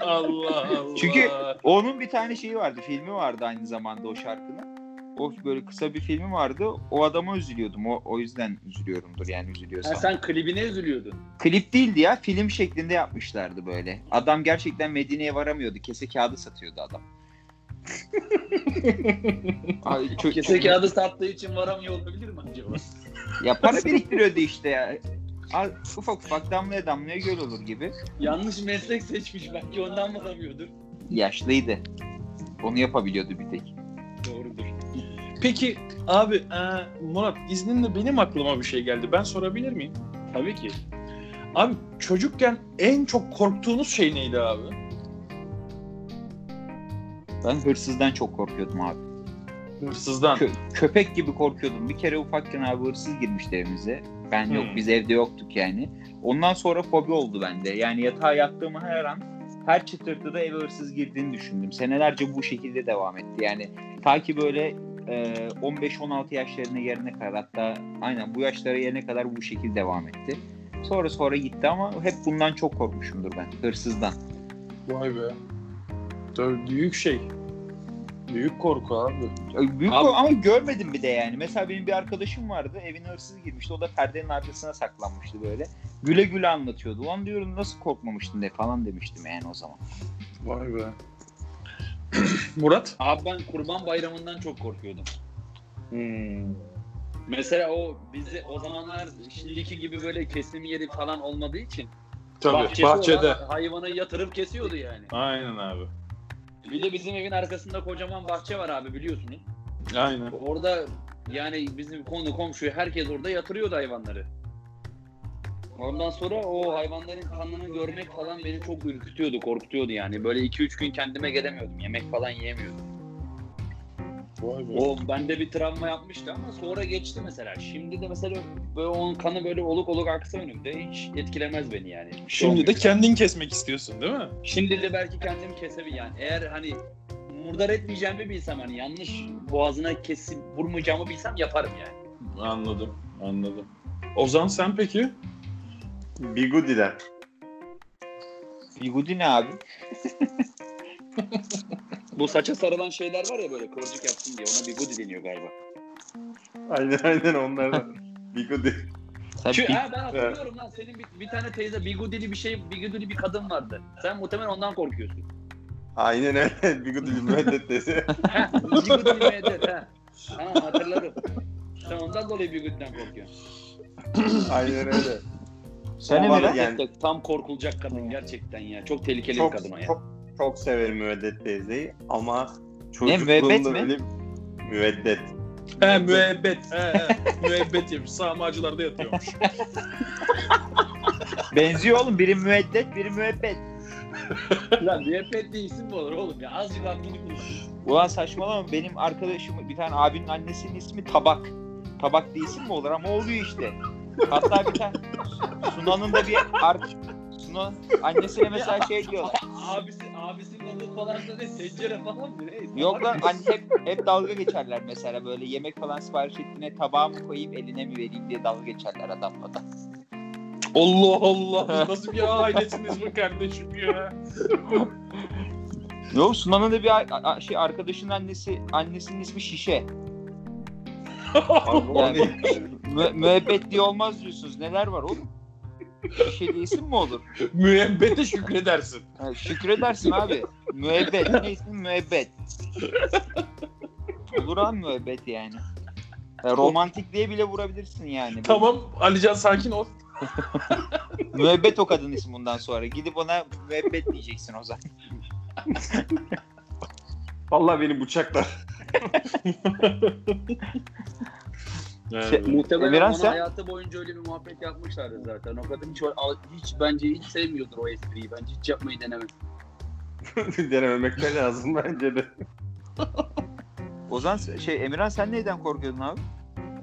Allah *laughs* Allah. Çünkü- Onun bir tane şeyi vardı, filmi vardı aynı zamanda o şarkının. O böyle kısa bir filmi vardı. O adama üzülüyordum. O, o yüzden üzülüyorumdur yani üzülüyorsam. Ha, sen klibine üzülüyordun. Klip değildi ya, film şeklinde yapmışlardı böyle. Adam gerçekten Medine'ye varamıyordu. Kese kağıdı satıyordu adam. *laughs* Ay, çö- Kese kağıdı sattığı için varamıyor olabilir mi acaba? Ya para *laughs* biriktiriyordu işte ya. Al, ufak ufak damlaya damlaya göl olur gibi. Yanlış meslek seçmiş belki ondan varamıyordur. Yaşlıydı. Onu yapabiliyordu bir tek. Doğrudur. Peki abi e, Murat izninle benim aklıma bir şey geldi. Ben sorabilir miyim? Tabii ki. Abi çocukken en çok korktuğunuz şey neydi abi? Ben hırsızdan çok korkuyordum abi. Hırsızdan. Kö- köpek gibi korkuyordum. Bir kere ufakken abi hırsız girmişti evimize. Ben yok Hmm. biz evde yoktuk yani. Ondan sonra fobi oldu bende. Yani yatağa yattığım her an her çıtırtıda eve hırsız girdiğini düşündüm. Senelerce bu şekilde devam etti. Yani ta ki böyle e, 15-16 yaşlarına gelene kadar hatta aynen bu yaşlara gelene kadar bu şekilde devam etti. Sonra sonra gitti ama hep bundan çok korkmuşumdur ben. Hırsızdan. Vay be. Tabii büyük şey. Büyük korku abi. Büyük Abi- ama görmedim bir de yani. Mesela benim bir arkadaşım vardı. Evine hırsız girmişti. O da perdenin arkasına saklanmıştı böyle. Güle güle anlatıyordu. Ulan diyorum nasıl korkmamıştın de falan demiştim yani o zaman. Vay be. *clears throat* Murat? Abi ben kurban bayramından çok korkuyordum. Hmm. Mesela o bizi o zamanlar şimdiki gibi böyle kesim yeri falan olmadığı için Tabii bahçesi bahçede. olan hayvanı yatırıp kesiyordu yani. Aynen abi. Bir de bizim evin arkasında kocaman bahçe var abi biliyorsunuz. Aynen. Orada yani bizim konu komşu herkes orada yatırıyordu hayvanları. Ondan sonra o hayvanların kanını görmek falan beni çok ürkütüyordu, korkutuyordu yani. Böyle 2-3 gün kendime gelemiyordum. Yemek falan yiyemiyordum. Vay be. O bende bir travma yapmıştı ama sonra geçti mesela. Şimdi de mesela böyle onun kanı böyle oluk oluk aksa önümde hiç etkilemez beni yani. Bir şey Şimdi de olmuyor. kendin kesmek istiyorsun değil mi? Şimdi de belki kendim kesebilirim yani. Eğer hani murdar etmeyeceğimi bilsem hani yanlış boğazına kesip vurmayacağımı bilsem yaparım yani. Anladım. Anladım. Ozan sen peki? Bigudi'den. Bigudi ne abi? *laughs* Bu saça sarılan şeyler var ya böyle kıvırcık yapsın diye ona bigudi deniyor galiba. Aynen aynen onlardan. *laughs* Bigudi. Sen Şu, Big- ha, ben hatırlıyorum lan senin bir, bir tane teyze bigudili bir şey bigudili bir kadın vardı. Sen muhtemelen ondan korkuyorsun. Aynen öyle. *laughs* Bigudi bir müeddet. Ha, bigudili medet ha. Ha hatırladım. Sen ondan dolayı bigudiden korkuyorsun. *clears throat* Aynen öyle. Sen Ama Emirhan? yani- Tam korkulacak kadın gerçekten ya. Çok tehlikeli çok, bir kadın o ya. çok, çok severim müveddet teyzeyi ama müebbet çocukluğumda mi? öyle müveddet. He müebbet. He, he. müebbet yemiş. Sağmacılarda yatıyormuş. *laughs* Benziyor oğlum. Biri müeddet, biri müebbet. Lan müebbet de isim mi olur oğlum ya? Azıcık aklını kullan. Ulan saçmalama benim arkadaşım bir tane abinin annesinin ismi Tabak. Tabak diye isim mi olur ama oluyor işte. Hatta bir tane Sunan'ın da bir ar Sunan annesine mesela şey diyor. *laughs* Abisi, abisinin adı falan da ne? Tencere falan mı? Ne? Yok lan anne hep, hep dalga geçerler mesela böyle yemek falan sipariş ettiğine tabağa mı koyayım eline mi vereyim diye dalga geçerler adamla da. Allah Allah. Nasıl bir ailesiniz bu kardeşim ya? Yok Sunan'ın da bir a- a- şey arkadaşının annesi annesinin ismi Şişe. *laughs* Yani- ne? Mü- müebbet diye olmaz diyorsunuz. Neler var oğlum? Şişe diye isim mi olur? Müebbete şükredersin. Ha, şükredersin abi. Müebbet. Ne ismi? Müebbet. Olur abi müebbet yani. Ya, romantik diye bile vurabilirsin yani. Tamam Alican sakin ol. Müebbet o kadın ismi bundan sonra. Gidip ona müebbet diyeceksin o zaman. Vallahi beni bıçaklar. Şey- Muhtemelen Emirhan ona sen? hayatı boyunca öyle bir muhabbet yapmışlardı zaten. O kadın hiç, hiç bence hiç sevmiyordur o espriyi. Bence hiç yapmayı denemez. *laughs* Denememek de lazım bence de. *laughs* Ozan şey Emirhan sen neyden korkuyordun abi?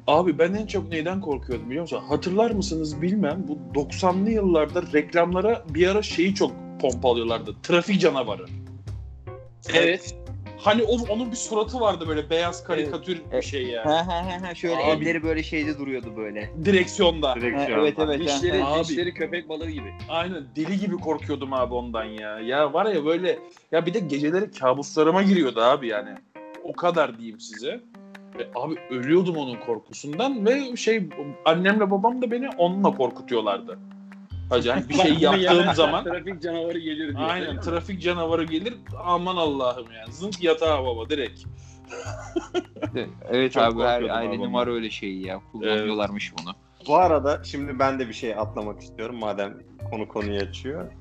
Abi ben en çok neyden korkuyordum biliyor musun? Hatırlar mısınız bilmem bu 90'lı yıllarda reklamlara bir ara şeyi çok pompalıyorlardı. Trafik canavarı. Evet. Hani o, onun bir suratı vardı böyle beyaz karikatür bir Evet. şey ya. Ha ha ha ha şöyle Abi. elleri böyle şeyde duruyordu böyle. Direksiyonda. Ha, Direksiyon. evet evet. ha, Dişleri, ha. Abi. dişleri köpek balığı gibi. Aynen deli gibi korkuyordum abi ondan ya. Ya var ya böyle ya bir de geceleri kabuslarıma giriyordu abi yani. O kadar diyeyim size. Ve abi ölüyordum onun korkusundan ve şey annemle babam da beni onunla korkutuyorlardı. Acayip bir şey yaptığım zaman *laughs* Trafik canavarı gelir diye. aynen trafik canavarı gelir aman Allah'ım ya. Zınk yatağa baba direkt. *laughs* Evet Çok abi her ailenin var öyle şeyi ya. Kullanıyorlarmış bunu. Bu arada şimdi ben de bir şey atlamak istiyorum madem konu konuyu açıyor.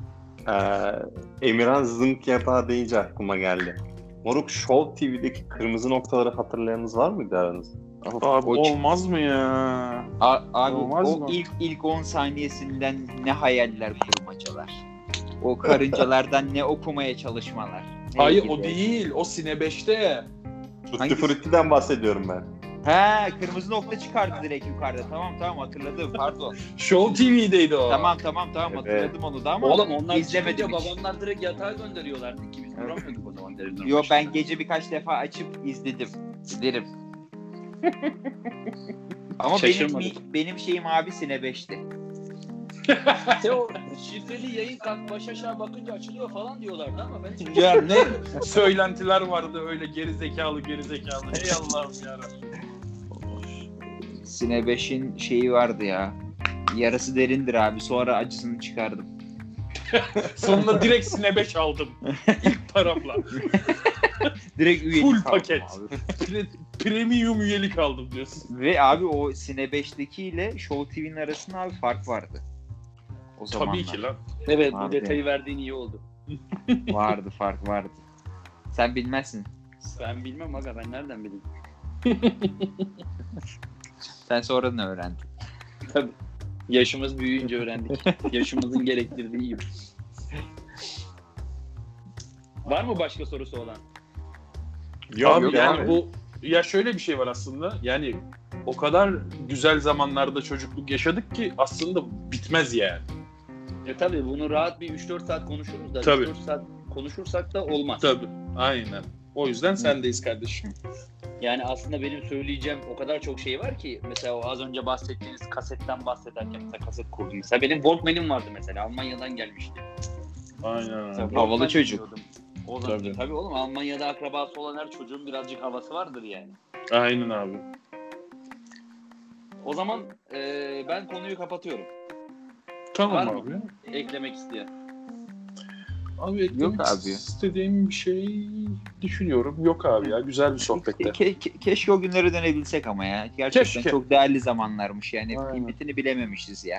Ee, Emirhan Zınk yatağı deyince aklıma geldi. Moruk Show TV'deki kırmızı noktaları hatırlayanınız var mıydı aranızda? Abi o- olmaz mı ya? A- abi Olmaz o mı? ilk ilk 10 saniyesinden ne hayaller kurmacalar. O karıncalardan ne okumaya çalışmalar. Ne Hayır gibi. o değil. O Sine 5'te. Tutti Hangisi? Frutti'den bahsediyorum ben. He kırmızı nokta çıkardı direkt yukarıda. Tamam tamam hatırladım pardon. *laughs* Show TV'deydi o. tamam tamam tamam Evet. hatırladım onu da ama Oğlum onlar izlemedim hiç. babamlar direkt yatağa gönderiyorlardı ki biz duramıyorduk o zaman televizyon Yo ben gece birkaç defa açıp izledim. Derim. *laughs* Ama benim, benim şeyim abi Sine 5'ti. *laughs* Teo şifreli yayın kalk baş aşağı bakınca açılıyor falan diyorlardı ama ben hiç Ya ne söylentiler vardı öyle geri zekalı geri zekalı. Ey Allah'ım yarabbim. Sine 5'in şeyi vardı ya. Yarası derindir abi. Sonra acısını çıkardım. *laughs* Sonunda direkt Sine 5 aldım. İlk paramla. *laughs* Direkt üyelik Full paket. abi. Pre- Premium üyelik aldım diyorsun. Ve abi o Sine 5'teki ile Show TV'nin arasında abi fark vardı. O zamanlar. Tabii ki lan. Evet bu Abi. detayı verdiğin iyi oldu. *laughs* Vardı fark vardı. Sen bilmezsin. Ben bilmem aga ben nereden bileyim. Sen sonradan öğrendin. Tabii. Yaşımız büyüyünce öğrendik. *laughs* Yaşımızın gerektirdiği gibi. Var mı başka sorusu olan? Abi yok yani abi. bu ya şöyle bir şey var aslında. Yani o kadar güzel zamanlarda çocukluk yaşadık ki aslında bitmez yani. E tabii bunu rahat bir 3-4 saat konuşuruz da Tabii. 3-4 saat konuşursak da olmaz. Tabii. Aynen. O yüzden sendeyiz kardeşim. Yani aslında benim söyleyeceğim o kadar çok şey var ki mesela o az önce bahsettiğiniz kasetten bahsederken mesela kaset kurdum. Mesela benim Walkman'im vardı mesela Almanya'dan gelmişti. Aynen. Havalı çocuk. O zaman, Tabii. tabii. oğlum Almanya'da akrabası olan her çocuğun birazcık havası vardır yani. Aynen abi. O zaman eee, ben konuyu kapatıyorum. Tamam Var mı? abi. Eklemek isteyen. Abi eklemek abi. istediğim bir şey düşünüyorum. Yok abi ya. Güzel bir sohbette. Ke- ke- keşke o günlere dönebilsek ama ya. Gerçekten Keşke. çok değerli zamanlarmış yani. Aynen. Kıymetini bilememişiz ya.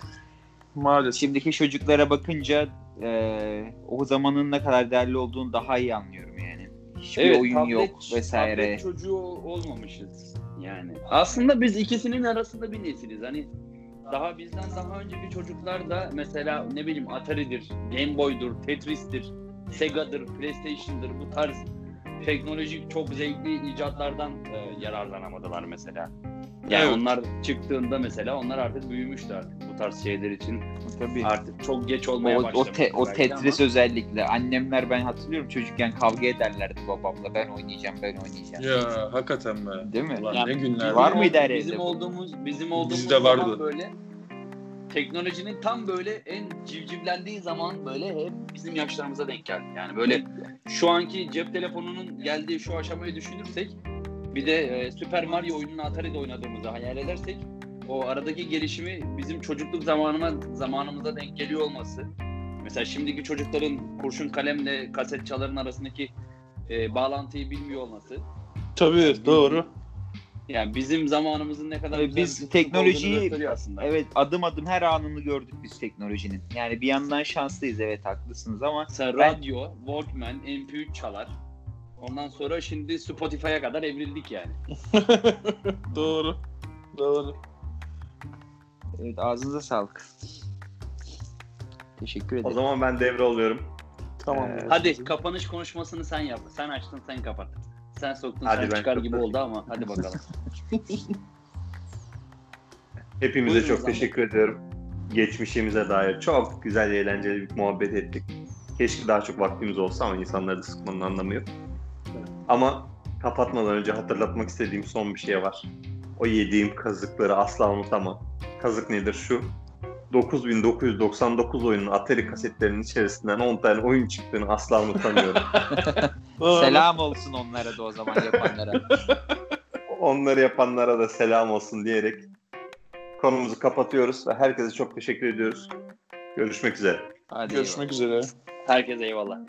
Maalesef. Şimdiki çocuklara bakınca e, o zamanın ne kadar değerli olduğunu daha iyi anlıyorum yani. Hiçbir oyun tablet- yok vesaire. Tablet çocuğu olmamışız yani. Aslında biz ikisinin arasında bir nesiliz. Hani daha bizden daha önceki çocuklar da mesela ne bileyim Atari'dir, Game Boy'dur, Tetris'tir, Sega'dır, PlayStation'dır bu tarz teknolojik çok zevkli icatlardan e, yararlanamadılar mesela. Yani Evet. onlar çıktığında mesela onlar artık büyümüştü artık bu tarz şeyler için. Tabii. Artık çok geç O, olmaya o, başlamıştı. te- o Tetris ama- özellikle. Annemler ben hatırlıyorum çocukken kavga ederlerdi babamla. Ben oynayacağım, ben oynayacağım. Ya hakikaten be. Değil mi? Ulan Ya, ne günler. Var mıydı her Bizim bu? olduğumuz bizim olduğumuz Bizde vardı. böyle teknolojinin tam böyle en civcivlendiği zaman böyle hep bizim yaşlarımıza denk geldi. Yani böyle şu anki cep telefonunun geldiği şu aşamayı düşünürsek bir de e, Super Mario oyununu Atari'de oynadığımızı hayal edersek o aradaki gelişimi bizim çocukluk zamanıma zamanımıza denk geliyor olması. Mesela şimdiki çocukların kurşun kalemle kaset çaların arasındaki e, bağlantıyı bilmiyor olması. Tabii doğru. Yani bizim zamanımızın ne kadar Ee, biz teknolojiyi- aslında. Evet adım adım her anını gördük biz teknolojinin. Yani bir yandan şanslıyız evet haklısınız ama Mesela Ben- radyo, Walkman, MP3 çalar. Ondan sonra şimdi Spotify'a kadar evrildik yani. *laughs* Doğru. Doğru. evet ağzınıza sağlık. Teşekkür O ederim. zaman ben devre oluyorum. Tamam. Ee, Hadi kapanış konuşmasını sen yap. Sen açtın, sen kapat. Sen soktun, Hadi sen ben çıkar gibi oldu ama hadi bakalım. *laughs* Hepimize Buyurun çok Bey. teşekkür ediyorum. Geçmişimize dair çok güzel, eğlenceli bir muhabbet ettik. Keşke daha çok vaktimiz olsa ama insanları da sıkmanın anlamı yok. Ama kapatmadan önce hatırlatmak istediğim son bir şey var. O yediğim kazıkları asla unutamam. Kazık nedir şu? 9999 oyunun Atari kasetlerinin içerisinden 10 tane oyun çıktığını asla unutamıyorum. *laughs* Selam olsun onlara da o zaman yapanlara. *laughs* Onları yapanlara da selam olsun diyerek konumuzu kapatıyoruz ve herkese çok teşekkür ediyoruz. Görüşmek üzere. Hadi Görüşmek üzere. Herkese eyvallah.